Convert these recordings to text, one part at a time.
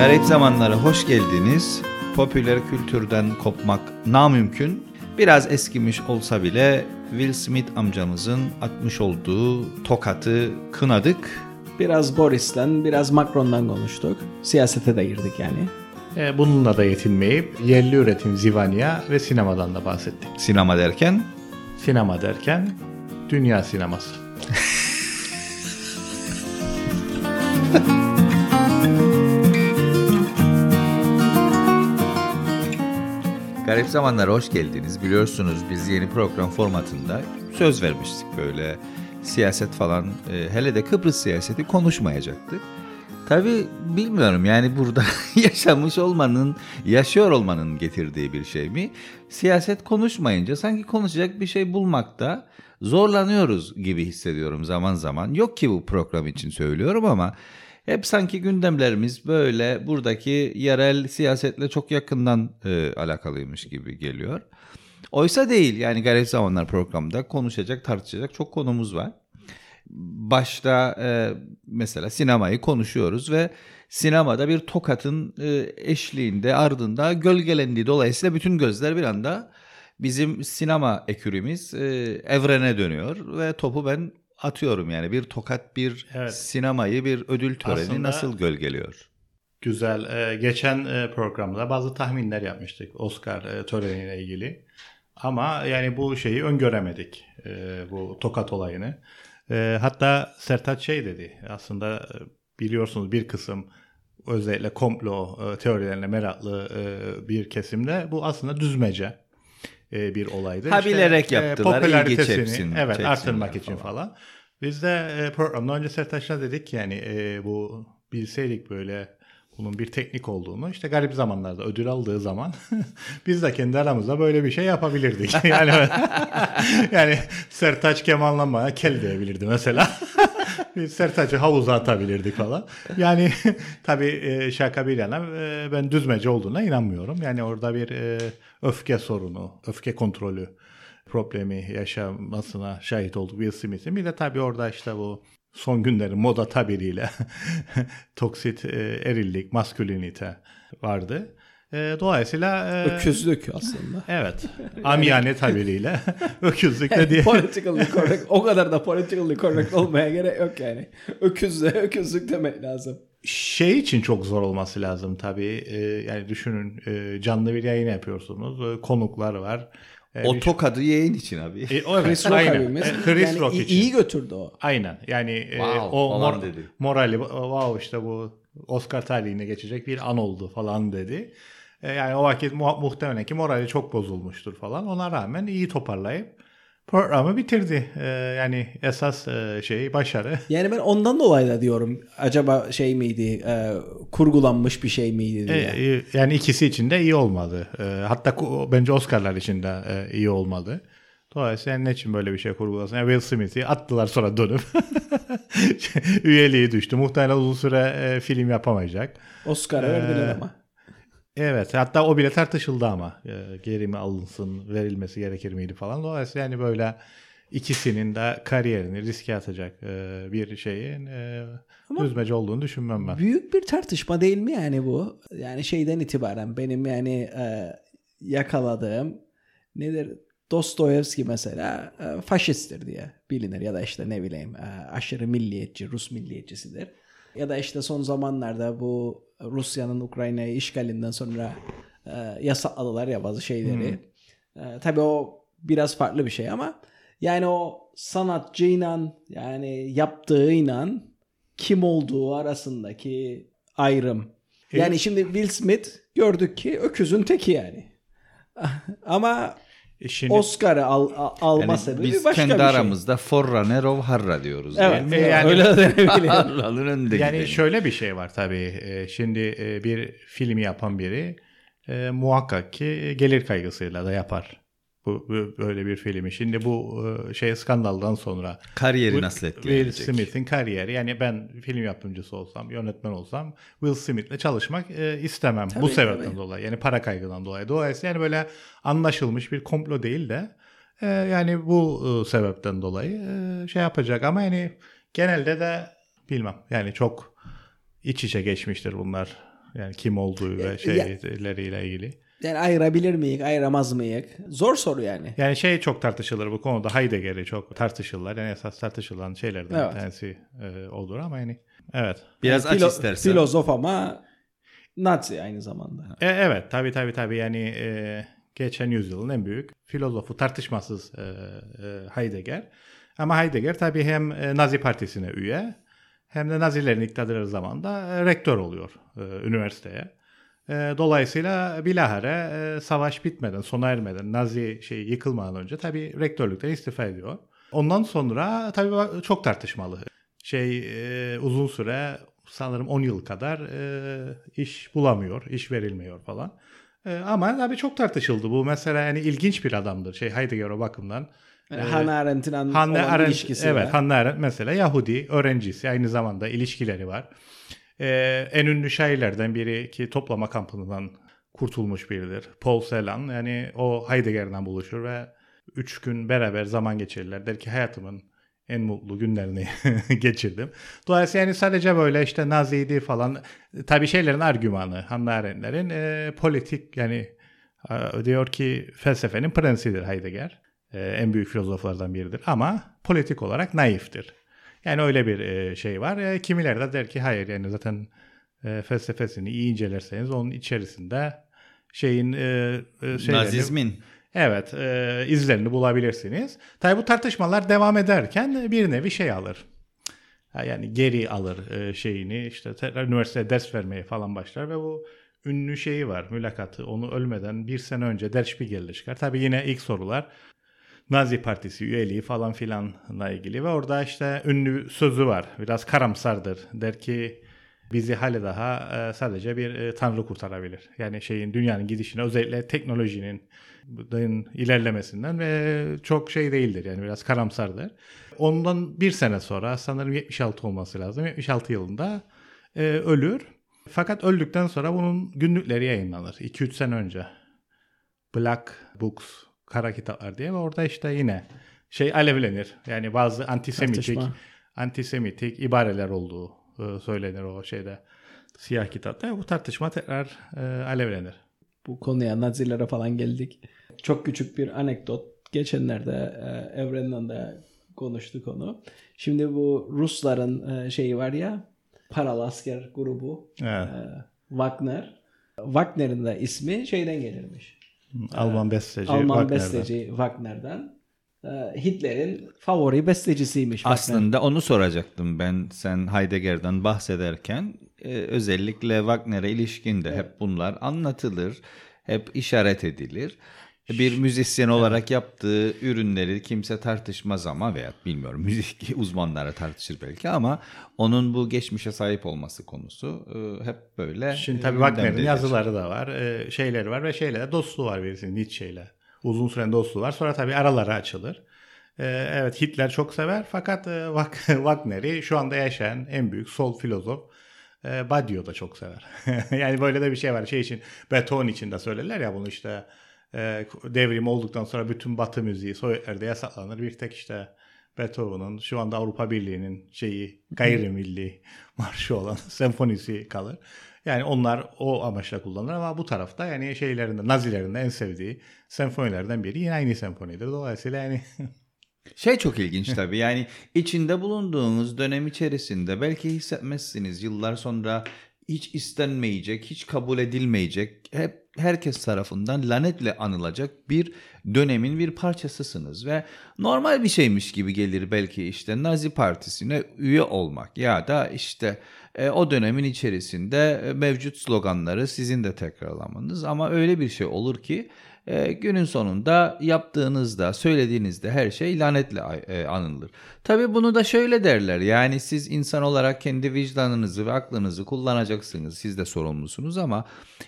Garip zamanlara hoş geldiniz. Popüler kültürden kopmak namümkün. Biraz eskimiş olsa bile Will Smith amcamızın atmış olduğu tokatı kınadık. Biraz Boris'ten, biraz Macron'dan konuştuk. Siyasete de girdik yani. E, bununla da yetinmeyip yerli üretim Zivanya ve sinemadan da bahsettik. Sinema derken Sinema derken dünya sineması. Garip zamanlara hoş geldiniz. Biliyorsunuz biz yeni program formatında söz vermiştik böyle siyaset falan e, hele de Kıbrıs siyaseti konuşmayacaktık. Tabii bilmiyorum yani burada yaşamış olmanın, yaşıyor olmanın getirdiği bir şey mi? Siyaset konuşmayınca sanki konuşacak bir şey bulmakta zorlanıyoruz gibi hissediyorum zaman zaman. Yok ki bu program için söylüyorum ama hep sanki gündemlerimiz böyle buradaki yerel siyasetle çok yakından e, alakalıymış gibi geliyor. Oysa değil yani Garip Zamanlar programda konuşacak, tartışacak çok konumuz var. Başta e, mesela sinemayı konuşuyoruz ve sinemada bir tokatın e, eşliğinde ardında gölgelendiği dolayısıyla bütün gözler bir anda bizim sinema ekürimiz e, evrene dönüyor ve topu ben atıyorum yani bir tokat bir Evet. sinemayı bir ödül töreni Aslında- nasıl gölgeliyor? Güzel. E, geçen e, programda bazı tahminler yapmıştık Oscar e, töreniyle ilgili. Ama yani bu şeyi öngöremedik. e, bu tokat olayını. E, hatta Sertaç şey dedi. Aslında biliyorsunuz bir kısım özellikle komplo e, teorilerine meraklı e, bir kesimde bu aslında düzmece e, bir olaydı. Ha, İşte, bilerek e, yaptılar, ilgi popülaritesini, çeksin- evet çeksinler artırmak için falan. falan. Biz de e, programdan önce Sertaç'la dedik yani e, bu bilseydik böyle bunun bir teknik olduğunu işte garip zamanlarda ödül aldığı zaman biz de kendi aramızda böyle bir şey yapabilirdik. Yani yani Sertaç kemanlamaya kel diyebilirdi mesela. Sertaç'ı havuza atabilirdik falan. Yani tabii e, şaka bir yana e, ben düzmece olduğuna inanmıyorum. Yani orada bir e, öfke sorunu, öfke kontrolü problemi yaşamasına şahit olduk Will Smith'in. Bir de tabii orada işte bu son günlerin moda tabiriyle toksit erillik, maskülinite vardı. E, dolayısıyla e, Öküzlük aslında. Evet. Amiyane tabiriyle öküzlük de diye. politically correct. O kadar da politically correct olmaya gerek yok yani. Öküzle öküzlük demek lazım. Şey için çok zor olması lazım tabii. E, yani düşünün e, canlı bir yayın yapıyorsunuz. E, konuklar var. E, O bir- tokadı yayın için abi. E, o evet, Chris Rock aynen. abimiz. E, Chris yani Rock iyi, için. iyi götürdü o. Aynen. Yani e, Wow o falan mor- dedi. morali wow işte bu Oscar tarihine geçecek bir an oldu falan dedi. E, yani o vakit mu- muhtemelen ki morali çok bozulmuştur falan. Ona rağmen iyi toparlayıp programı bitirdi. E, yani esas e, şey başarı. Yani ben ondan dolayı da diyorum. Acaba şey miydi? e, kurgulanmış bir şey miydi diye. E, e, yani ikisi için de iyi olmadı. E, hatta bence Oscar'lar için de e, iyi olmadı. Dolayısıyla ne için böyle bir şey kurgulasın? Yani Will Smith'i attılar sonra dönüp üyeliği düştü. Muhtemelen uzun süre e, film yapamayacak. Oscar'a Ee, verdiler ama. Evet hatta o bile tartışıldı ama e, geri mi alınsın verilmesi gerekir miydi falan. Dolayısıyla yani böyle ikisinin de kariyerini riske atacak e, bir şeyin e, Ama- düzmece olduğunu düşünmem ben. Büyük bir tartışma değil mi yani bu? Yani şeyden itibaren benim yani e, yakaladığım nedir? Dostoyevski mesela e, faşisttir diye bilinir ya da işte ne bileyim e, aşırı milliyetçi, Rus milliyetçisidir. Ya da işte son zamanlarda bu Rusya'nın Ukrayna'yı işgalinden sonra e, yasakladılar ya bazı şeyleri. E, tabii o biraz farklı bir şey ama yani o sanatçıyla yani yaptığıyla kim olduğu arasındaki ayrım. Yani şimdi Will Smith gördük ki öküzün teki yani. Ama Şimdi, Oscar'ı al, a- alma Yani sebebi biz başka kendi bir şey. aramızda Forerunner of Harra diyoruz. Evet, değil mi? yani- öyle de denebilir. Harra'nın önünde yani gidelim. şöyle bir şey var tabii. E, şimdi e, bir film yapan biri e, muhakkak ki gelir kaygısıyla da yapar. Bu, bu- böyle bir filmi. Şimdi bu e, şey skandaldan sonra Kariyeri Bu- nasıl Will etkileyecek? Smith'in kariyeri. Yani ben film yapımcısı olsam, yönetmen olsam Will Smith'le çalışmak e, istemem. bu Tabii, sebepten tabii. dolayı. Yani para kaygıdan dolayı. Dolayısıyla yani böyle anlaşılmış bir komplo değil de e, yani bu e, sebepten dolayı e, şey yapacak. Ama yani genelde de bilmem. Yani çok iç içe geçmiştir bunlar. Yani kim olduğu ve şeyleriyle ilgili. Yani ayırabilir miyiz, ayıramaz mıyız? Zor soru yani. Yani şey çok tartışılır bu konuda. Heidegger'i çok tartışırlar. Yani esas tartışılan şeylerden Evet. bir tanesi e, olur ama yani evet. Biraz Yani aç filo- istersen. Filozof ama Nazi aynı zamanda. E, evet tabii tabii tabii yani e, geçen yüzyılın en büyük filozofu tartışmasız e, e, Heidegger. Ama Heidegger tabii hem e, Nazi Partisi'ne üye hem de Nazilerin iktidarı zamanında e, rektör oluyor e, üniversiteye. E, dolayısıyla bilahare e, savaş bitmeden, sona ermeden, Nazi şeyi yıkılmadan önce tabii rektörlükten istifa ediyor. Ondan sonra tabii çok tartışmalı. Şey e, uzun süre sanırım 10 yıl kadar e, iş bulamıyor, iş verilmiyor falan. E, ama tabii çok tartışıldı bu. Mesela yani ilginç bir adamdır şey Heidegger o bakımdan. Yani E, Hannah Arendt'in an- Hannah Arendt, ilişkisi. evet var. Hannah Arendt mesela Yahudi öğrencisi aynı zamanda ilişkileri var. Ee, en ünlü şairlerden biri ki toplama kampından kurtulmuş biridir. Paul Celan yani o Heidegger'den buluşur ve üç gün beraber zaman geçirirler. Der ki hayatımın en mutlu günlerini geçirdim. Dolayısıyla yani sadece böyle işte Naziydi falan tabii şeylerin argümanı Hannah Arendt'lerin e, politik yani e, diyor ki felsefenin prensidir Heidegger. E, en büyük filozoflardan biridir ama politik olarak naiftir. Yani öyle bir e, şey var. E, kimileri de der ki hayır yani zaten e, felsefesini iyi incelerseniz onun içerisinde şeyin e, şeylerini- Nazizmin. Evet, e, izlerini bulabilirsiniz. Tabii bu tartışmalar devam ederken bir nevi şey alır. Yani geri alır e, şeyini işte tekrar üniversitede ders vermeye falan başlar ve bu ünlü şeyi var mülakatı onu ölmeden bir sene önce Der Spiegel'de çıkar. Tabii yine ilk sorular Nazi Partisi üyeliği falan filanla ilgili ve orada işte ünlü sözü var. Biraz karamsardır. Der ki bizi hali daha e, sadece bir e, tanrı kurtarabilir. Yani şeyin dünyanın gidişine özellikle teknolojinin ilerlemesinden ve çok şey değildir yani biraz karamsardır. Ondan bir sene sonra sanırım 76 olması lazım. 76 yılında e, ölür. Fakat öldükten sonra bunun günlükleri yayınlanır. 2-3 sene önce. Black Books, kara kitaplar diye ve orada işte yine şey alevlenir. Yani bazı antisemitik Tartışma. antisemitik ibareler olduğu e, söylenir o şeyde siyah kitapta. Bu tartışma tekrar e, alevlenir. Bu konuya Nazilere falan geldik. Çok küçük bir anekdot. Geçenlerde e, Evren'den de konuştuk onu. Şimdi bu Rusların e, şeyi var ya paralı asker grubu Evet. e, Wagner. Wagner'in de ismi şeyden gelirmiş. Alman besteci Alman Wagner'den. besteci Wagner'den. E, Hitler'in favori bestecisiymiş. Wagner. Aslında onu soracaktım ben sen Heidegger'den bahsederken. Ee, özellikle Wagner'e ilişkin de hep bunlar anlatılır, hep işaret edilir. Bir müzisyen olarak yaptığı ürünleri kimse tartışmaz ama veya bilmiyorum müzik uzmanları tartışır belki ama onun bu geçmişe sahip olması konusu e, hep böyle Şimdi tabii Wagner'in yazıları da var, e, şeyleri var ve şeyle de dostluğu var birisinin Nietzsche'yle. Uzun süren dostluğu var. Sonra tabii araları açılır. E, evet Hitler çok sever fakat e, Wag- Wagner'i şu anda yaşayan en büyük sol filozof e, Badiou da çok sever. yani böyle de bir şey var. Şey için Beethoven için de söylerler ya bunu işte e, devrim olduktan sonra bütün Batı müziği Sovyetler'de yasaklanır. Bir tek işte Beethoven'ın şu anda Avrupa Birliği'nin şeyi gayrimilli marşı olan senfonisi kalır. Yani onlar o amaçla kullanılır ama bu tarafta yani şeylerinde Nazilerin de en sevdiği senfonilerden biri yine aynı senfonidir. Dolayısıyla yani Şey çok ilginç tabii yani içinde bulunduğunuz dönem içerisinde belki hissetmezsiniz yıllar sonra hiç istenmeyecek, hiç kabul edilmeyecek, hep herkes tarafından lanetle anılacak bir dönemin bir parçasısınız ve normal bir şeymiş gibi gelir belki işte Nazi Partisi'ne üye olmak ya da işte e, o dönemin içerisinde e, mevcut sloganları sizin de tekrarlamanız. Ama öyle bir şey olur ki e, günün sonunda yaptığınızda, söylediğinizde her şey lanetle e, anılır. Tabii bunu da şöyle derler. Yani siz insan olarak kendi vicdanınızı ve aklınızı kullanacaksınız. Siz de sorumlusunuz ama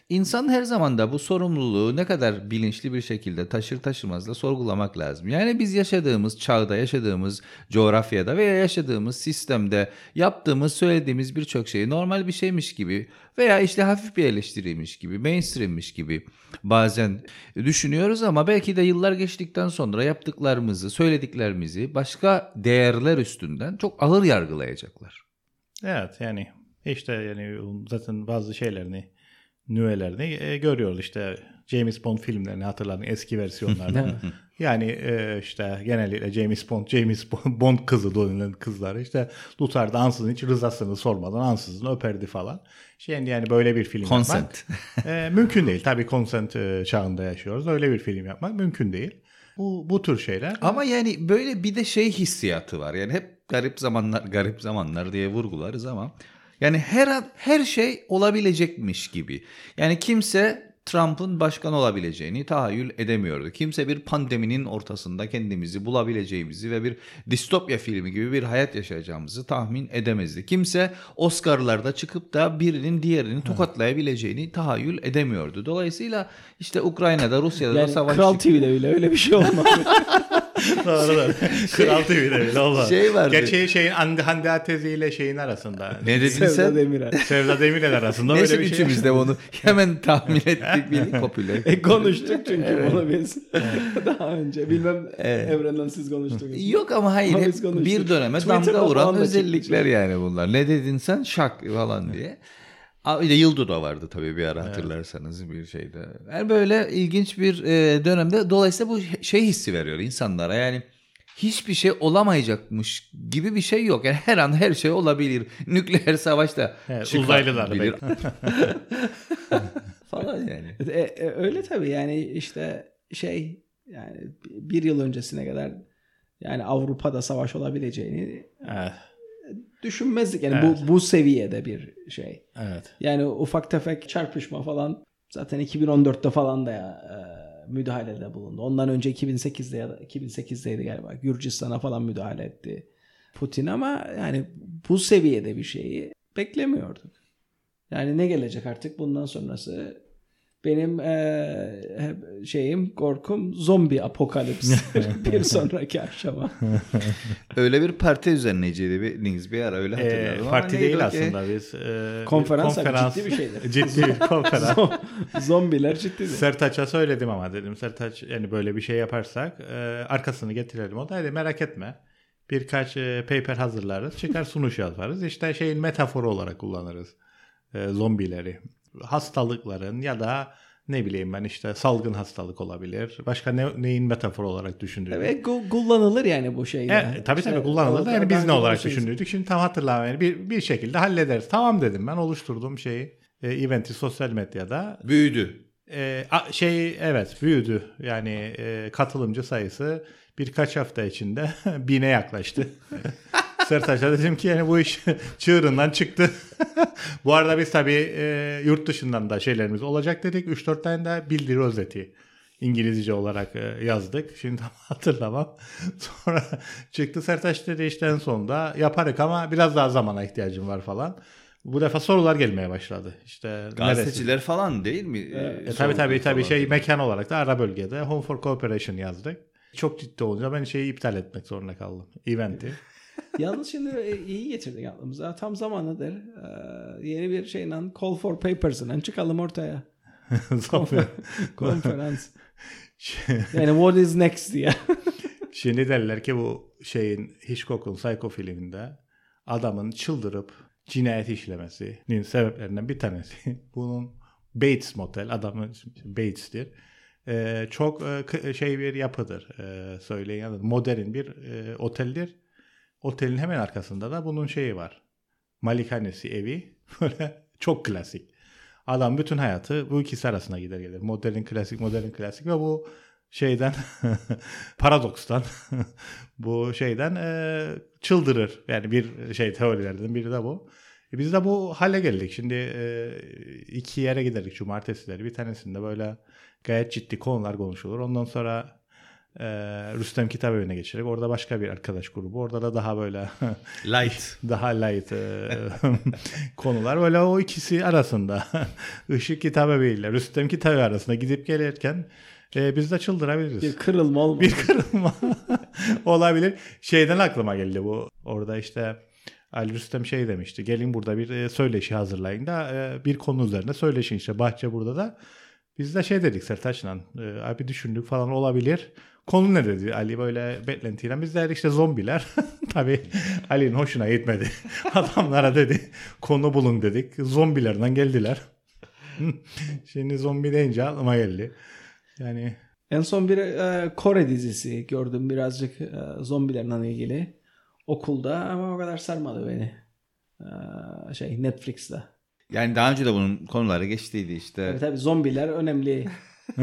insan her zaman da bu sorumluluğu ne kadar bilinçli bir şekilde taşır taşımaz da sorgulamak lazım. Yani biz yaşadığımız çağda, yaşadığımız coğrafyada veya yaşadığımız sistemde yaptığımız, söylediğimiz birçok şeyi normal bir şeymiş gibi veya işte hafif bir eleştiriymiş gibi, mainstreammiş gibi bazen düşünüyoruz ama belki de yıllar geçtikten sonra yaptıklarımızı, söylediklerimizi başka değerler üstünden çok ağır yargılayacaklar. evet yani İşte yani zaten bazı şeylerini, nüvelerini e, görüyoruz işte James Bond filmlerini hatırlayın eski versiyonlarını. yani e, işte genellikle James Bond, James Bond kızı denilen kızlar işte tutardı ansızın hiç rızasını sormadan ansızın öperdi falan. Şimdi yani böyle bir film Consent. yapmak e, mümkün değil. Tabii consent e, çağında yaşıyoruz. Öyle bir film yapmak mümkün değil. Bu, bu tür şeyler. Ama yani böyle bir de şey hissiyatı var. Yani hep garip zamanlar garip zamanlar diye vurgularız ama yani her an her şey olabilecekmiş gibi. Yani kimse Trump'ın başkan olabileceğini tahayyül edemiyordu. Kimse bir pandeminin ortasında kendimizi bulabileceğimizi ve bir distopya filmi gibi bir hayat yaşayacağımızı tahmin edemezdi. Kimse Oscar'larda çıkıp da birinin diğerini tokatlayabileceğini tahayyül edemiyordu. Dolayısıyla işte Ukrayna'da Rusya'da da Yani savaş Kral TV'de bile öyle bir şey olmadı. Doğru doğru. Kral TV'de bile olmaz. Şey vardı. Gerçi şeyin Hande, Hande Atezi ile şeyin arasında. Ne dedin Sevda sen? Demirel. Sevda Demirel arasında Neyse böyle bir şey. üçümüz de onu hemen tahmin ettik bildik popüler. E, konuştuk çünkü bunu biz daha önce. Bilmem Evren'den siz konuştunuz. Yok ama hayır hep bir döneme Twitter'da damga vuran da özellikler yani bunlar. Ne dedin sen şak falan diye. Bir de Yıldo da vardı tabii bir ara hatırlarsanız bir şeyde. Yani böyle ilginç bir e, dönemde dolayısıyla bu şey hissi veriyor insanlara yani hiçbir şey olamayacakmış gibi bir şey yok. Yani her an her şey olabilir. Nükleer savaşta Evet, çıkar uzaylılar da bilir. falan yani. E, e, öyle tabii yani işte şey yani bir yıl öncesine kadar yani Avrupa'da savaş olabileceğini Evet. Düşünmezdik. Yani Evet. bu bu seviyede bir şey. Evet. Yani ufak tefek çarpışma falan zaten 2014'te falan da ya, e, müdahalede bulundu. Ondan önce 2008'de ya da 2008'deydi galiba. Gürcistan'a falan müdahale etti Putin ama yani bu seviyede bir şeyi beklemiyorduk. Yani ne gelecek artık bundan sonrası benim e, şeyim korkum zombi apokalips bir sonraki aşama. Öyle bir parti düzenleyiciydi bir ara öyle hatırlıyorum. ama parti değil ki? aslında biz. e, Konferans bir abi, ciddi bir şeydir. Ciddi bir konferans. Zombiler ciddi. Sertaç'a söyledim ama dedim Sertaç yani böyle bir şey yaparsak e, arkasını getirelim. O da dedi merak etme. Birkaç e, paper hazırlarız. Çıkar sunuş yaparız. İşte şeyin metaforu olarak kullanırız. E, zombileri. Hastalıkların ya da ne bileyim ben işte salgın hastalık olabilir. Başka ne, neyin metafor olarak düşündüğünü. Ve gu- kullanılır yani bu şeyde. E, tabii tabii kullanılır da yani biz ne olarak önce şey- düşündüydük şimdi tam hatırlamıyorum. Yani bir, bir şekilde hallederiz. Tamam dedim ben oluşturduğum şeyi e, eventi sosyal medyada Büyüdü. e, a- şey evet büyüdü yani e, katılımcı sayısı birkaç hafta içinde bine yaklaştı. Sertaç'a dedim ki yani bu iş çığırından çıktı. bu arada biz tabii e, yurt dışından da şeylerimiz olacak dedik. 3-4 tane de bildiri özeti İngilizce olarak e, yazdık. Şimdi tam hatırlamam. Sonra çıktı Sertaç dedi işte en sonunda yaparık ama biraz daha zamana ihtiyacım var falan. Bu defa sorular gelmeye başladı. İşte neresi? Gazeteciler falan değil mi? E, tabii tabii tabii şey mekan olarak da ara bölgede Home for Cooperation yazdık. Çok ciddi olunca ben şeyi iptal etmek zorunda kaldım. Event'i. Yalnız şimdi e, iyi getirdik aklımıza. Tam zamanıdır. Ee, yeni bir şeyle Call for Papers'la çıkalım ortaya. Konferans. yani what is next diye. Şimdi derler ki bu şeyin Hitchcock'un Psycho filminde adamın çıldırıp cinayet işlemesinin sebeplerinden bir tanesi. Bunun Bates Motel adamın Bates'tir. Ee, çok e, şey bir yapıdır. Ee, söyleyin. Modern bir e, oteldir. Otelin hemen arkasında da bunun şeyi var. Malikanesi evi. Böyle çok klasik. Adam bütün hayatı bu ikisi arasına gider gelir. Modern klasik, modern klasik ve bu şeyden paradokstan bu şeyden e, çıldırır. Yani bir şey teorilerden biri de bu. E biz de bu hale geldik. Şimdi e, iki yere giderdik cumartesileri. Bir tanesinde böyle gayet ciddi konular konuşulur. Ondan sonra e, Rüstem Kitap Evi'ne geçerek orada başka bir arkadaş grubu. Orada da daha böyle Light. daha light e, konular. Böyle o ikisi arasında Işık Kitap Evi ile Rüstem Kitap Evi arasında gidip gelirken e, biz de çıldırabiliriz. bir kırılma olmadı. Bir kırılma olabilir. Şeyden aklıma geldi bu. Orada işte Ali Rüstem şey demişti. Gelin burada bir söyleşi hazırlayın da bir konu üzerinde söyleşin işte. Bahçe burada da Biz de şey dedik Sertaç'la abi düşündük falan olabilir. Konu ne dedi Ali böyle beklentiyle. Biz de işte zombiler. Tabii Ali'nin hoşuna gitmedi. Adamlara dedi konu bulun dedik. Zombilerden geldiler. Şimdi zombi deyince aklıma geldi. Yani En son bir e, Kore dizisi gördüm birazcık e, zombilerle ilgili okulda ama o kadar sarmadı beni. E, şey Netflix'te. Yani daha önce de bunun konuları geçtiydi işte. Tabii tabii zombiler önemli.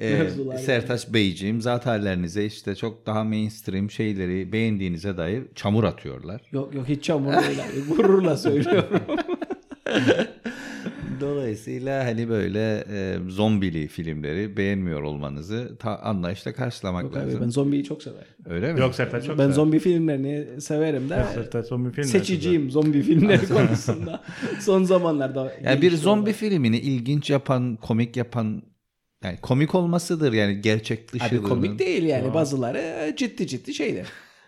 Yani. Sertaç Beyciğim zaten işte çok daha mainstream şeyleri beğendiğinize dair çamur atıyorlar. Yok yok hiç çamur değil. Gururla söylüyorum. Dolayısıyla hani böyle e, zombili filmleri beğenmiyor olmanızı ta, anlayışla karşılamak Yok abi lazım. ben zombiyi çok severim. Öyle mi? yok Sertaç çok ben sever. zombi filmlerini severim de Sertaç zombi filmleri seçiciyim zombi filmleri konusunda. Son zamanlarda. Yani bir zombi filmini ilginç yapan, komik yapan yani komik olmasıdır yani gerçek dışı. Abi komik değil yani bazıları ciddi ciddi şeyler.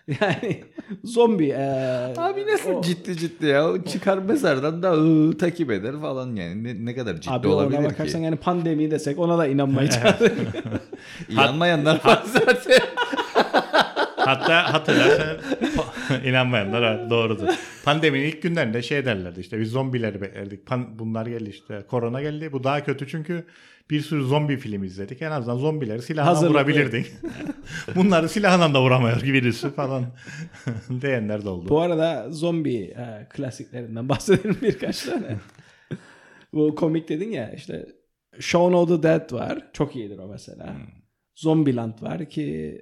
Yani zombi. e, Abi nasıl o- ciddi ciddi ya? O çıkar mezardan da ıı, takip eder falan yani. Ne, ne kadar ciddi Abi olabilir ona ki? bakarsan yani pandemi desek ona da inanmayacağız. İnanmayanlar var zaten. Hatta hatırlarsan inanmayanlar var, doğrudur. Pandeminin ilk günlerinde şey derlerdi işte biz zombileri beklerdik. Pan, bunlar geldi işte korona geldi. Bu daha kötü çünkü bir sürü zombi film izledik. En azından zombileri silahla Hazırlıklı. vurabilirdik. Bunları silahla da vuramıyor birisi falan diyenler de oldu. Bu arada zombi e, klasiklerinden bahsedelim birkaç tane. Bu komik dedin ya işte Shaun of the Dead var. Çok iyidir o mesela. Hmm. Zombieland var ki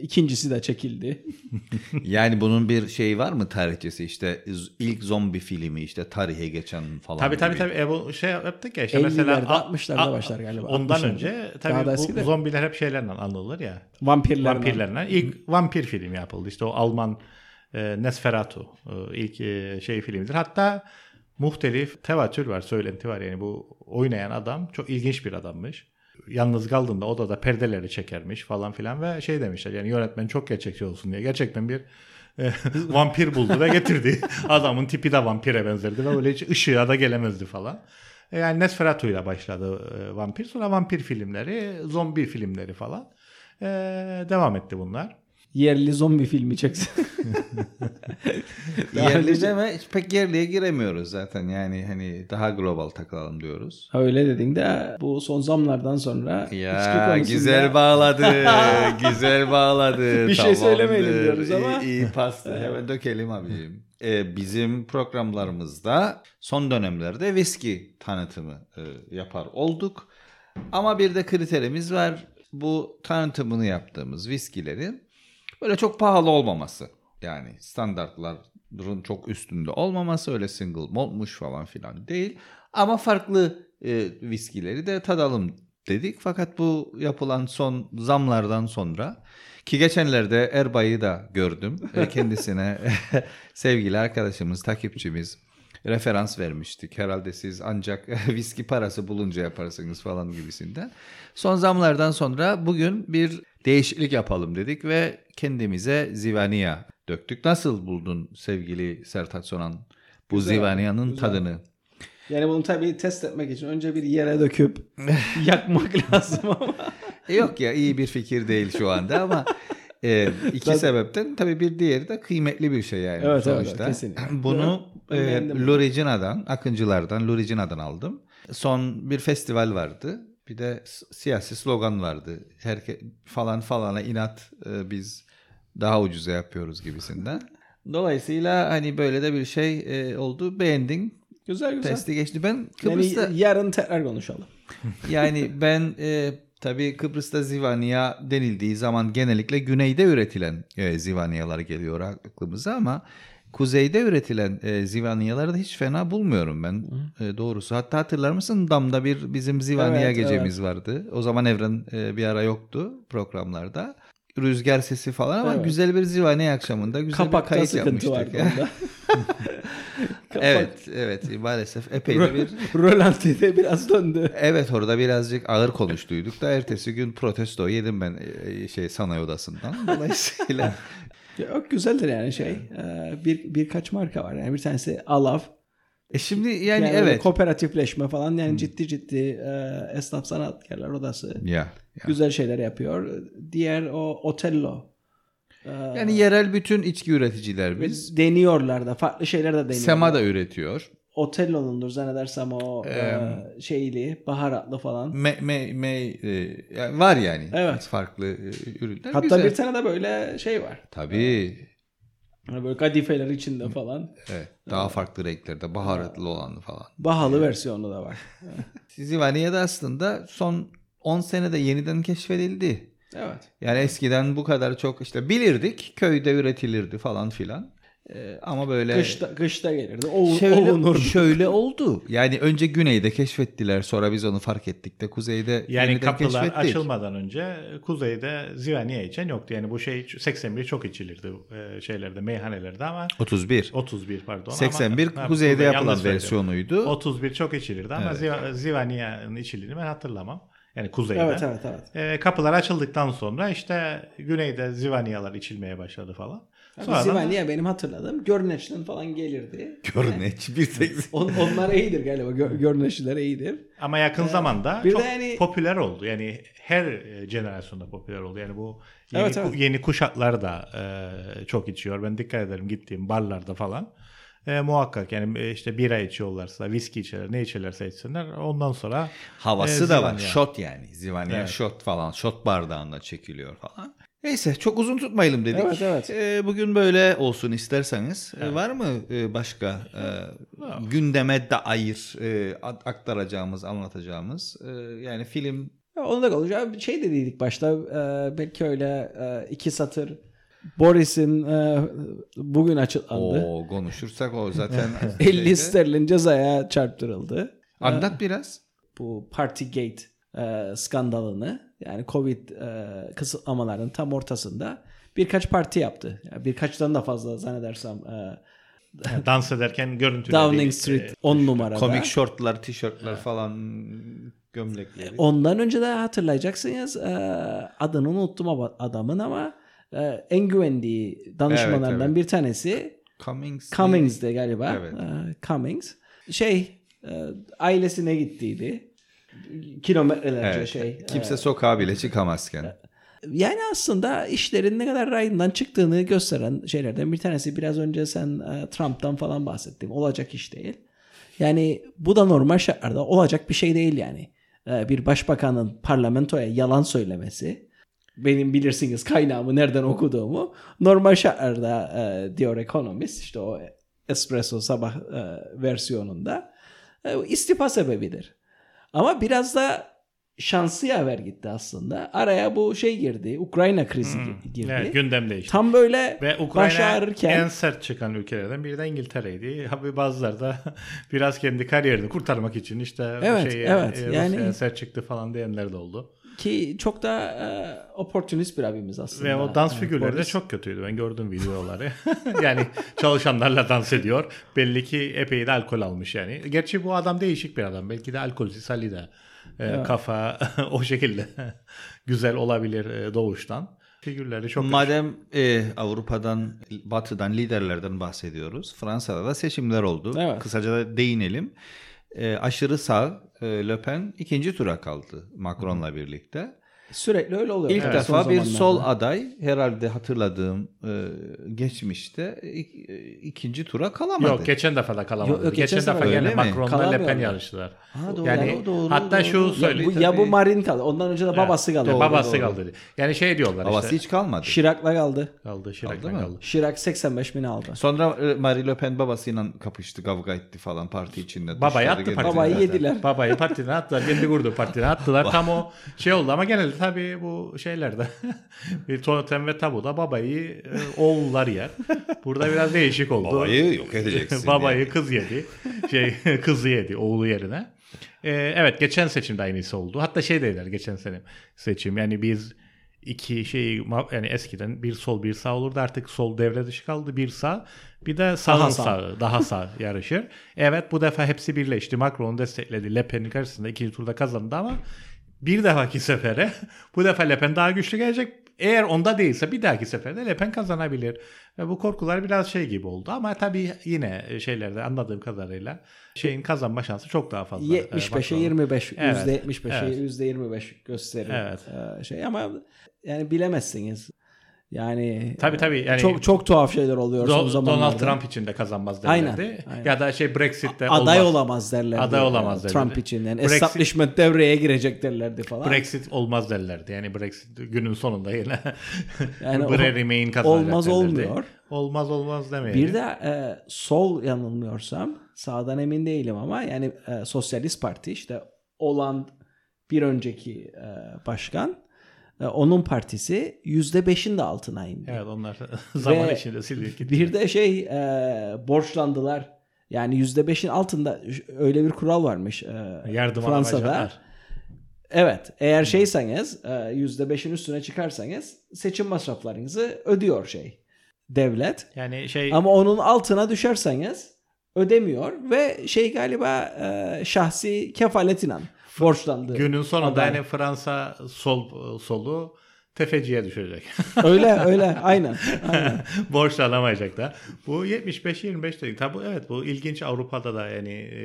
ikincisi de çekildi. Yani bunun bir şey var mı tarihçesi işte ilk zombi filmi işte tarihe geçen falan Tabii tabii tabii. E, bu şey yaptık ya işte 50'lerde, mesela 60'larda başlar galiba. Ondan 60'larda. önce tabii bu de. zombiler hep şeylerle anılır ya. Vampirler. Vampirlerle. İlk vampir filmi yapıldı. İşte o Alman e, Nesferatu e, ilk e, şey filmidir. Hatta muhtelif tevatür var, söylenti var. Yani bu oynayan adam çok ilginç bir adammış. Yalnız kaldığında odada perdeleri çekermiş falan filan ve şey demişler yani yönetmen çok gerçekçi olsun diye. Gerçekten bir e, vampir buldu ve getirdi. Adamın tipi de vampire benzerdi ve öyle hiç ışığa da gelemezdi falan. E, Yani Nesferatu ile başladı e, vampir. Sonra vampir filmleri, zombi filmleri falan. E, devam etti bunlar. Yerli zombi filmi çeksin. Yerli deme pek yerliye giremiyoruz zaten yani hani daha global takılalım diyoruz. Ha, Öyle dedin de bu son zamlardan sonra Ya konusunda- güzel bağladı. güzel bağladı. Bir şey Tamamdır. söylemeyelim diyoruz ama. İyi, iyi pastı. Hemen dökelim abiciğim. Ee, bizim programlarımızda son dönemlerde viski tanıtımı e, yapar olduk. Ama bir de kriterimiz var. Bu tanıtımını yaptığımız viskilerin böyle çok pahalı olmaması. Yani standartların çok üstünde olmaması öyle single maltmuş falan filan değil. Ama farklı e, viskileri de tadalım dedik. Fakat bu yapılan son zamlardan sonra ki geçenlerde Erbay'ı da gördüm. E, Kendisine sevgili arkadaşımız, takipçimiz referans vermiştik. Herhalde siz ancak viski parası bulunca yaparsınız falan gibisinden. Son zamlardan sonra bugün bir değişiklik yapalım dedik ve kendimize Zivania döktük. Nasıl buldun sevgili Sertaç Sonan bu Güzel, Zivania'nın güzel. tadını? Yani bunu tabii test etmek için önce bir yere döküp yakmak lazım ama. E, Yok ya iyi bir fikir değil şu anda ama e, iki sebepten tabii bir diğeri de kıymetli bir şey yani Evet, evet, sonuçta. kesinlikle. Bunu e, beğendim. Lorigina'dan, Akıncılardan Lorigina'dan aldım. Son bir festival vardı. Bir de siyasi slogan vardı. Herke falan falana inat e, biz daha ucuza yapıyoruz gibisinden. Dolayısıyla hani böyle de bir şey e, oldu. Beğendin. Güzel güzel. Testi geçti. Ben Yani Kıbrıs'ta yarın tekrar konuşalım. yani ben e, tabii Kıbrıs'ta Zivania denildiği zaman genellikle güneyde üretilen e, Zivaniyalar geliyor aklımıza ama kuzeyde üretilen e, Zivaniyaları da hiç fena bulmuyorum ben e, doğrusu. Hatta hatırlar mısın Dam'da bir bizim Zivaniya Evet, gecemiz vardı. O zaman Evren e, bir ara yoktu programlarda. Rüzgar sesi falan ama Evet. güzel bir Zivaniya akşamında güzel bir Kapakta kayıt sıkıntı yapmıştık. vardı onda. Kapak- evet, evet maalesef epey de bir Rölantide biraz döndü. Evet orada birazcık ağır konuştuyduk da ertesi gün protesto yedim ben e, şey sanayi odasından. Dolayısıyla Yok güzeldir yani şey. Ee, bir birkaç marka var. Yani bir tanesi Alav. E şimdi yani, Yani, evet. Hmm. kooperatifleşme falan yani ciddi ciddi e, esnaf sanatkarlar odası ya, ya. güzel şeyler yapıyor. Diğer o Otello. e, Yani yerel bütün içki üreticiler biz. deniyorlar da farklı şeyler de deniyorlar. Sema da üretiyor. Otello'nundur zannedersem o e, şeyli baharatlı falan. Me, me, me, e, yani var yani. Evet. Farklı e, ürünler. Hatta Güzel. bir tane de böyle şey var. Tabii. Hani Böyle kadifeler içinde falan. Evet. Daha farklı renklerde baharatlı olanı falan. Bahalı versiyonu da var. Zivaniye'de aslında son 10 senede yeniden keşfedildi. Evet. Yani eskiden bu kadar çok işte bilirdik köyde üretilirdi falan filan. Ee, ama böyle Kışta, kışta gelirdi. Ovun, şöyle, şöyle oldu. Yani önce güneyde keşfettiler sonra biz onu fark ettik de kuzeyde Yani kapılar keşfettik. açılmadan önce kuzeyde Zivaniye içen yoktu. Yani bu şey 81 çok içilirdi e, şeylerde, meyhanelerde ama 31. 31 pardon. 81 ama, kuzeyde kuzey, yapılan versiyonuydu. 31 çok içilirdi ama Evet. Ziva- Zivaniye'nin içildiğini ben hatırlamam. Yani kuzeyde. Evet evet evet. E, kapılar açıldıktan sonra işte güneyde Zivaniyalar içilmeye başladı falan. Sonradan- Zivaniye benim hatırladığım Görneç'ten falan gelirdi. Görneç bir tek. On, onlar iyidir galiba. Gör, Görneçliler iyidir. Ama yakın zamanda Ee, bir çok de yani- popüler oldu. Yani her e, jenerasyonda popüler oldu. Yani bu yeni, Evet, evet. yeni kuşaklar da e, çok içiyor. Ben dikkat ederim gittiğim barlarda falan. E, muhakkak yani e, işte bira içiyorlarsa, viski içerler, ne içerlerse içsinler. Ondan sonra Havası e, da var. Shot yani. Zivaniye Evet. shot falan. Shot bardağında çekiliyor falan. Neyse çok uzun tutmayalım dedik. Evet, evet. Ee, bugün böyle olsun isterseniz. Ee, var mı e, başka e, gündeme dair e, aktaracağımız, anlatacağımız? E, yani film Ya onu da konuşacağım. Bir şey de dedik başta. e, belki öyle e, iki satır. Boris'in e, bugün açıklandı. o konuşursak o zaten 50 şeyde- sterlin cezaya çarptırıldı. Anlat biraz. Bu Partygate e, skandalını yani Covid e, kısıtlamaların tam ortasında birkaç parti yaptı. Yani birkaçtan da fazla zannedersem e, dans ederken görüntüleri. Downing Street 10 numarada. Komik şortlar, tişörtler falan gömlekleri. Ondan önce de hatırlayacaksınız e, adını unuttum ama adamın ama e, en güvendiği danışmanlarından Evet, evet. bir tanesi Cummings. Cummings'de galiba. Evet. E, Cummings. Şey e, ailesine gittiydi. Kilometrelerce Evet. şey. Kimse e, sokağa bile çıkamazken. yani aslında işlerin ne kadar rayından çıktığını gösteren şeylerden bir tanesi. Biraz önce sen e, Trump'tan falan bahsettin. Olacak iş değil. Yani bu da normal şartlarda olacak bir şey değil yani. E, bir başbakanın parlamentoya yalan söylemesi. Benim bilirsiniz kaynağımı nereden okuduğumu. Normal şartlarda e, diyor ekonomist işte o espresso sabah versiyonunda istifa sebebidir. Ama biraz da şansı yaver gitti aslında. Araya bu şey girdi. Ukrayna krizi gi- girdi. Evet, gündem değişti. Tam böyle Ve baş Ukrayna ağrırken en sert çıkan ülkelerden biri de İngiltere'ydi. Tabii bazıları da biraz kendi kariyerini kurtarmak için işte Evet, bu şeye, evet. e, Yani- sert çıktı falan diyenler de oldu. Ki çok da e, opportunist bir abimiz aslında. Ve o dans e, figürleri de Boris. çok kötüydü. Ben gördüm videoları. yani çalışanlarla dans ediyor. Belli ki epey de alkol almış yani. Gerçi bu adam değişik bir adam. Belki de alkolsüz hali de e, kafa o şekilde güzel olabilir e, doğuştan. Figürleri çok Madem e, Avrupa'dan, Batı'dan, liderlerden bahsediyoruz. Fransa'da da seçimler oldu. Evet. Kısaca da değinelim. E, aşırı sağ e, Le Pen ikinci tura kaldı Macron'la birlikte. Sürekli öyle oluyor. İlk Evet, defa bir sol aday herhalde hatırladığım e, geçmişte ik- e, ikinci tura kalamadı. Yok geçen defa da kalamadı. Yok, yok, geçen, geçen defa gene? Macron'la Le Pen yarıştılar. Ha, doğru, yani doğru, doğru, hatta doğru. şu Ya Ya söyle. bu, ya bu Marin kaldı. Ondan önce de babası kaldı. Doğru, babası doğru. kaldı. Yani şey diyorlar Havası işte. hiç kalmadı. Şirak'la kaldı. Kaldı Şirak'la Kaldı. Şirak 85 bin aldı. Sonra e, Marie Le Pen babasıyla kapıştı, kavga etti falan parti içinde. Babayı attı partiden. Babayı yediler. Babayı partiden attılar. Kendi kurdu partiden attılar. Tam o şey oldu ama tabii bu şeylerde bir totem ve tabuda babayı e, oğullar yer. Burada biraz değişik oldu. Babayı yok edeceksin. Babayı yani. kız yedi. Şey kızı yedi oğlu yerine. Ee, evet geçen seçimde aynısı oldu. Hatta şey dediler geçen sene seçim. Yani biz iki şey yani eskiden bir sol bir sağ olurdu artık sol devre dışı kaldı bir sağ bir de sağın Daha sağ. sağı daha sağ yarışır. Evet bu defa hepsi birleşti. Macron destekledi. Le Pen'in karşısında ikinci turda kazandı ama bir defaki sefere bu defa Le Pen daha güçlü gelecek. Eğer onda değilse bir dahaki seferde Le Pen kazanabilir. Ve bu korkular biraz şey gibi oldu ama tabii yine şeylerde anladığım kadarıyla şeyin kazanma şansı çok daha fazla. 75'e Macron'un. 25, Evet, %75'e evet. %25 gösterir. Evet. Ee, şey ama yani bilemezsiniz. Yani Tabii tabii, yani- çok çok tuhaf şeyler oluyor son Do- zamanlarda. Donald Trump için de kazanmaz derlerdi. Aynen, aynen. Ya da şey Brexit'te aday olmaz. olamaz derlerdi. Aday olamaz Ee, derlerdi. Trump için. Yani Brexit- establishment devreye girecek derlerdi falan. Brexit olmaz derlerdi. Yani Brexit günün sonunda yine Yani o- Bre Remain kazanacak olmaz derlerdi. olmuyor. Olmaz olmaz demeyelim. Bir de e, sol yanılmıyorsam sağdan emin değilim ama yani e, Sosyalist Parti işte Hollande bir önceki e, başkan e, onun partisi %5'in de altına indi. Evet onlar zaman Ve içinde sildik gitti. Bir de şey e, borçlandılar. Yani %5'in altında öyle bir kural varmış e, Yardım Fransa'da. Evet eğer şeyseniz e, %5'in üstüne çıkarsanız seçim masraflarınızı ödüyor şey devlet. Yani şey Ama onun altına düşerseniz ödemiyor ve şey galiba e, şahsi kefaletine borçlandı. günün sonunda Adam. yani Fransa sol solu tefeciye düşecek. öyle öyle aynen. aynen. Borçlanamayacaklar. Bu 75-25 dedik. Tabi evet bu ilginç Avrupa'da da yani e,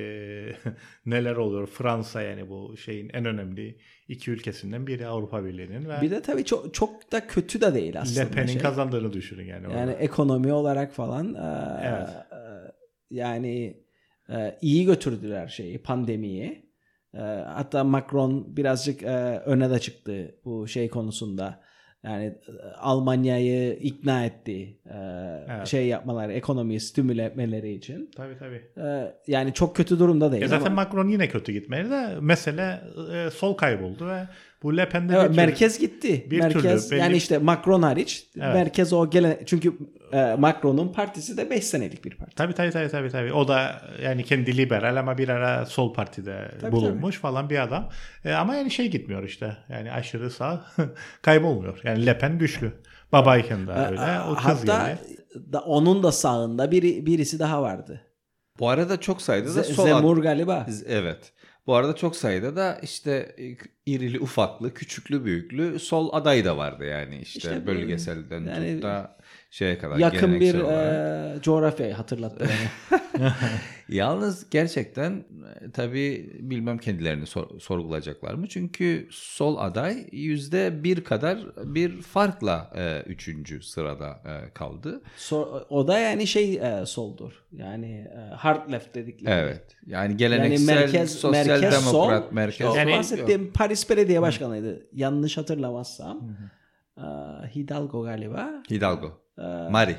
neler oluyor. Fransa yani bu şeyin en önemli iki ülkesinden biri Avrupa Birliği'nin ve Bir de tabii çok çok da kötü de değil aslında. Le Pen'in şey. kazandığını düşünün yani. Yani orada. ekonomi olarak falan e, Evet. e, yani e, iyi götürdüler şeyi pandemiyi. E, hatta Macron birazcık e, öne de çıktı bu şey konusunda. Yani e, Almanya'yı ikna etti e, Evet. şey yapmaları, ekonomiyi stimüle etmeleri için. Tabii tabii. E, yani çok kötü durumda değil Ya zaten ama Macron yine kötü gitmedi de mesele e, sol kayboldu ve bu Le Pen'de Evet, türlü- merkez gitti. bir merkez türlü belli- yani işte Macron hariç Evet. merkez o gelen çünkü e, Macron'un partisi de 5 senelik bir parti. Tabii tabii tabii tabii tabii. O da yani kendi liberal ama bir ara sol partide Tabii, bulunmuş falan bir adam. E, ama yani şey gitmiyor işte. Yani aşırı sağ kaybolmuyor. Yani Le Pen güçlü. Babayken de öyle. O kız Hatta geldi. da, onun da sağında biri, birisi daha vardı. Bu arada çok sayıda da Z- sol Zemur galiba. Z- Evet. Bu arada çok sayıda da işte irili ufaklı, küçüklü büyüklü sol aday da vardı yani işte, İşte bölgeselden yani tut da şeye kadar Yakın bir olarak. e, coğrafyayı hatırlattı. Yalnız gerçekten e, tabii bilmem kendilerini sor- sorgulayacaklar mı? Çünkü sol aday yüzde bir kadar bir farkla e, üçüncü sırada e, kaldı. So- o da yani şey e, soldur. Yani e, hard left dedikleri. Evet. Yani geleneksel merkez- sosyal merkez sol, demokrat merkez. İşte o Yani- bahsettiğim Paris Belediye Başkanı'ydı. Yanlış hatırlamazsam. E, Hidalgo galiba. Hidalgo. E, Mari.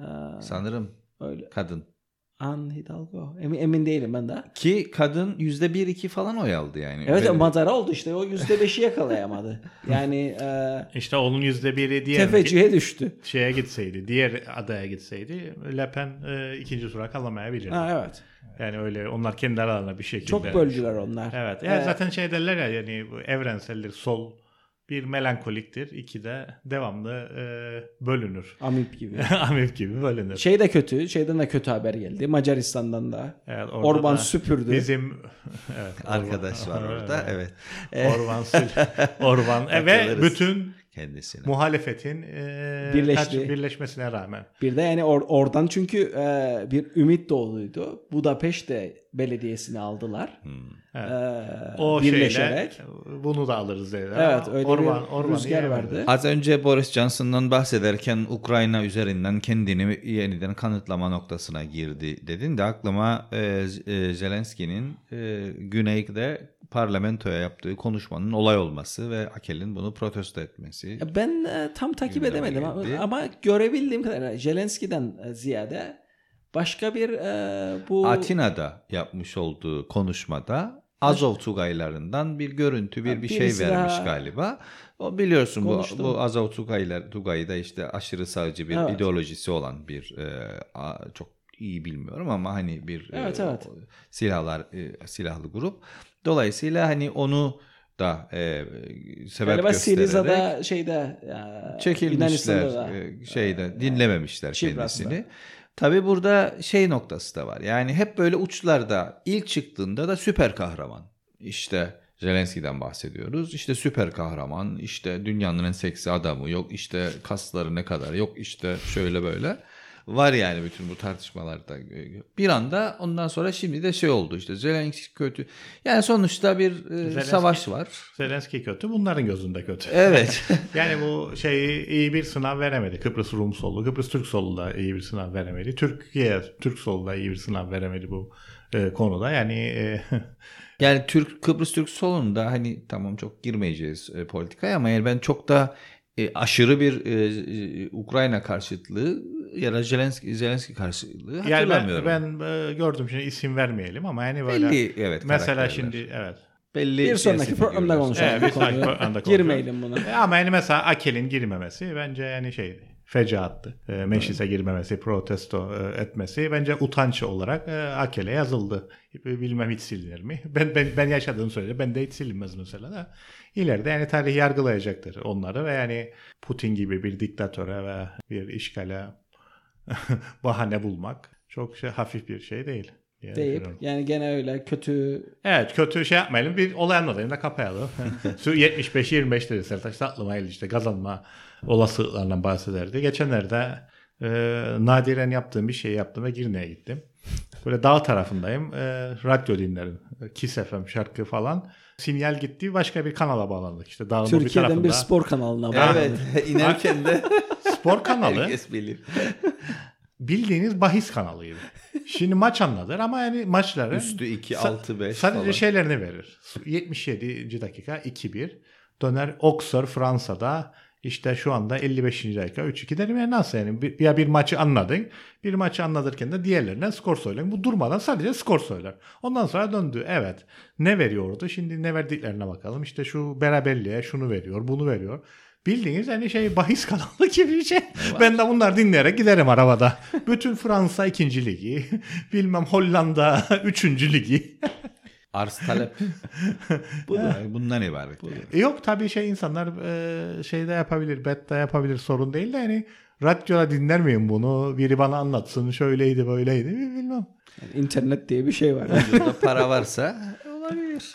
e, Sanırım öyle. kadın. An Hidalgo. Emin, emin değilim ben de. Ki kadın yüzde bir iki falan oy aldı yani. Evet Ve- Madara oldu işte. O yüzde beşi yakalayamadı. Yani e, İşte onun yüzde biri diğer tefeciye düştü. şeye gitseydi, diğer adaya gitseydi Le Pen e, ikinci tura kalamayabilirdi. Ha, evet. Yani öyle onlar kendi aralarında bir şekilde. Çok böldüler onlar. Evet. Yani Ee, zaten şey derler ya yani bu evrenseldir. Sol bir melankoliktir. iki de devamlı e, bölünür. Amip gibi. Amip gibi bölünür. Şey de kötü. Şeyden de kötü haber geldi. Macaristan'dan da. Evet, orada Orban da süpürdü. Bizim evet, Arkadaş var Orban- orada. Evet. Orban Sül- Orban e, ve bütün Kendisine. muhalefetin e, Birleşti. kaç- birleşmesine rağmen. Bir de yani or- oradan çünkü e, bir ümit doğduydu. Budapeşte belediyesini aldılar. Hmm. Evet. E, O birleşerek. şeyle bunu da alırız dediler. Evet öyle Orban, bir Orban'ı rüzgar vardı. Az önce Boris Johnson'dan bahsederken Ukrayna üzerinden kendini yeniden kanıtlama noktasına girdi dedin de aklıma e, e, Zelenski'nin e, Güney'de parlamentoya yaptığı konuşmanın olay olması ve Akel'in bunu protesto etmesi. Ben e, tam takip edemedim ama, geldi. ama görebildiğim kadarıyla Zelenski'den ziyade başka bir e, bu Atina'da yapmış olduğu konuşmada Azov Tugaylarından bir görüntü, bir bir şey vermiş daha galiba. O biliyorsun bu, konuştu. bu Azov Tugaylar Tugay'ı da işte aşırı sağcı bir Evet. ideolojisi olan bir e, a- çok iyi bilmiyorum ama hani bir e, Evet, evet. silahlar e, silahlı grup. Dolayısıyla hani onu da e, sebep galiba göstererek Siriza'da şeyde e, çekilmişler da, e, şeyde dinlememişler Çivras'ta. kendisini. Tabi burada şey noktası da var. Yani hep böyle uçlarda ilk çıktığında da süper kahraman. İşte Zelenski'den bahsediyoruz. İşte süper kahraman, işte dünyanın en seksi adamı, yok işte kasları ne kadar, yok işte şöyle böyle. Var yani bütün bu tartışmalarda. Bir anda ondan sonra şimdi de şey oldu işte Zelenski kötü. Yani sonuçta bir e, Zelenski- savaş var. Zelenski kötü, bunların gözünde kötü. Evet. Yani bu şey iyi bir sınav veremedi. Kıbrıs Rum solu, Kıbrıs Türk solu da iyi bir sınav veremedi. Türkiye Türk solu da iyi bir sınav veremedi bu e, konuda. Yani e, Yani Türk Kıbrıs Türk solunda hani tamam çok girmeyeceğiz e, politikaya ama yani ben çok da e, aşırı bir e, e, Ukrayna karşıtlığı ya da Zelenski, Zelenski karşıtlığı yani ben, hatırlamıyorum. ben e, gördüm şimdi isim vermeyelim ama yani böyle Belli evet mesela şimdi evet. belli Bir sonraki programda konuşalım. Evet, bir sonraki programda konuşalım. Girmeyelim buna. E, ama yani mesela Akel'in girmemesi bence yani şeydi feca attı. E, meclise evet. girmemesi, protesto e, etmesi bence utanç olarak e, Akel'e yazıldı. Bilmem hiç silinir mi? Ben ben, ben yaşadığım sürece ben de hiç silinmez mesela da. İleride yani tarih yargılayacaktır onları ve yani Putin gibi bir diktatöre ve bir işgale bahane bulmak çok şey, hafif bir şey değil diye Deyip düşünüyorum. yani gene öyle kötü Evet kötü şey yapmayalım. Bir olay anlatayım da kapayalım. Şu 75-25 dedi Sertaç geldi işte kazanma olasılıklarından bahsederdi. Geçenlerde e, nadiren yaptığım bir şey yaptım ve Girne'ye gittim. Böyle dağ tarafındayım. E, radyo dinlerim. Kiss FM şarkı falan. Sinyal gitti. Başka bir kanala bağlandık. İşte dağın o bir Türkiye'den tarafında. bir spor kanalına Evet. bağlı. Evet inerken de Spor kanalı. herkes bilir. Bildiğiniz bahis kanalıydı. Şimdi maç anlatır ama yani maçları Üstü 2, Sa- 6, 5 Sadece falan. şeylerini verir. 77. dakika 2-1. Döner Auxerre Fransa'da işte şu anda 55. dakika 3-2 derim ya nasıl yani bir, ya bir maçı anladın bir maçı anlatırken de diğerlerine skor söyleyin. Bu durmadan sadece skor söyler. Ondan sonra döndü evet ne veriyordu şimdi ne verdiklerine bakalım işte şu beraberliğe şunu veriyor bunu veriyor. Bildiğiniz hani şey bahis kanalı gibi bir şey. Ben de bunlar dinleyerek giderim arabada. Bütün Fransa 2. ligi, bilmem Hollanda 3. ligi. Arz talep. Bu da bundan ibaret. E Yok tabii şey insanlar e, şey de yapabilir, bet de yapabilir sorun değil de yani radyoda dinler miyim bunu? Biri bana anlatsın şöyleydi böyleydi bilmem. Yani internet diye bir şey var. Burada para varsa olabilir.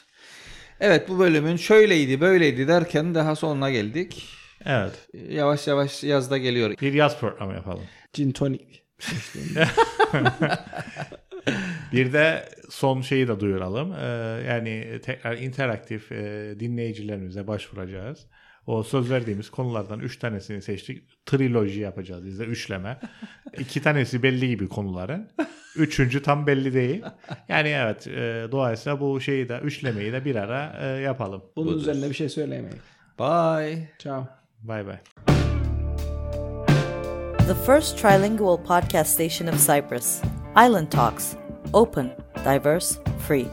Evet bu bölümün şöyleydi böyleydi derken daha sonuna geldik. Evet. Yavaş yavaş yazda geliyor. Bir yaz programı yapalım. Gin tonic. Bir de son şeyi de duyuralım. Ee, yani tekrar interaktif e, dinleyicilerimize başvuracağız. O söz verdiğimiz konulardan üç tanesini seçtik. Triloji yapacağız bizde üçleme. İki tanesi belli gibi konuların. Üçüncü tam belli değil. Yani evet e, dolayısıyla bu şeyi de üçlemeyi de bir ara e, yapalım. Bunun Budur. üzerine bir şey söyleyemeyiz. Bye. Ciao. Bay bay. The first trilingual podcast station of Cyprus. Island Talks. Open, diverse, free.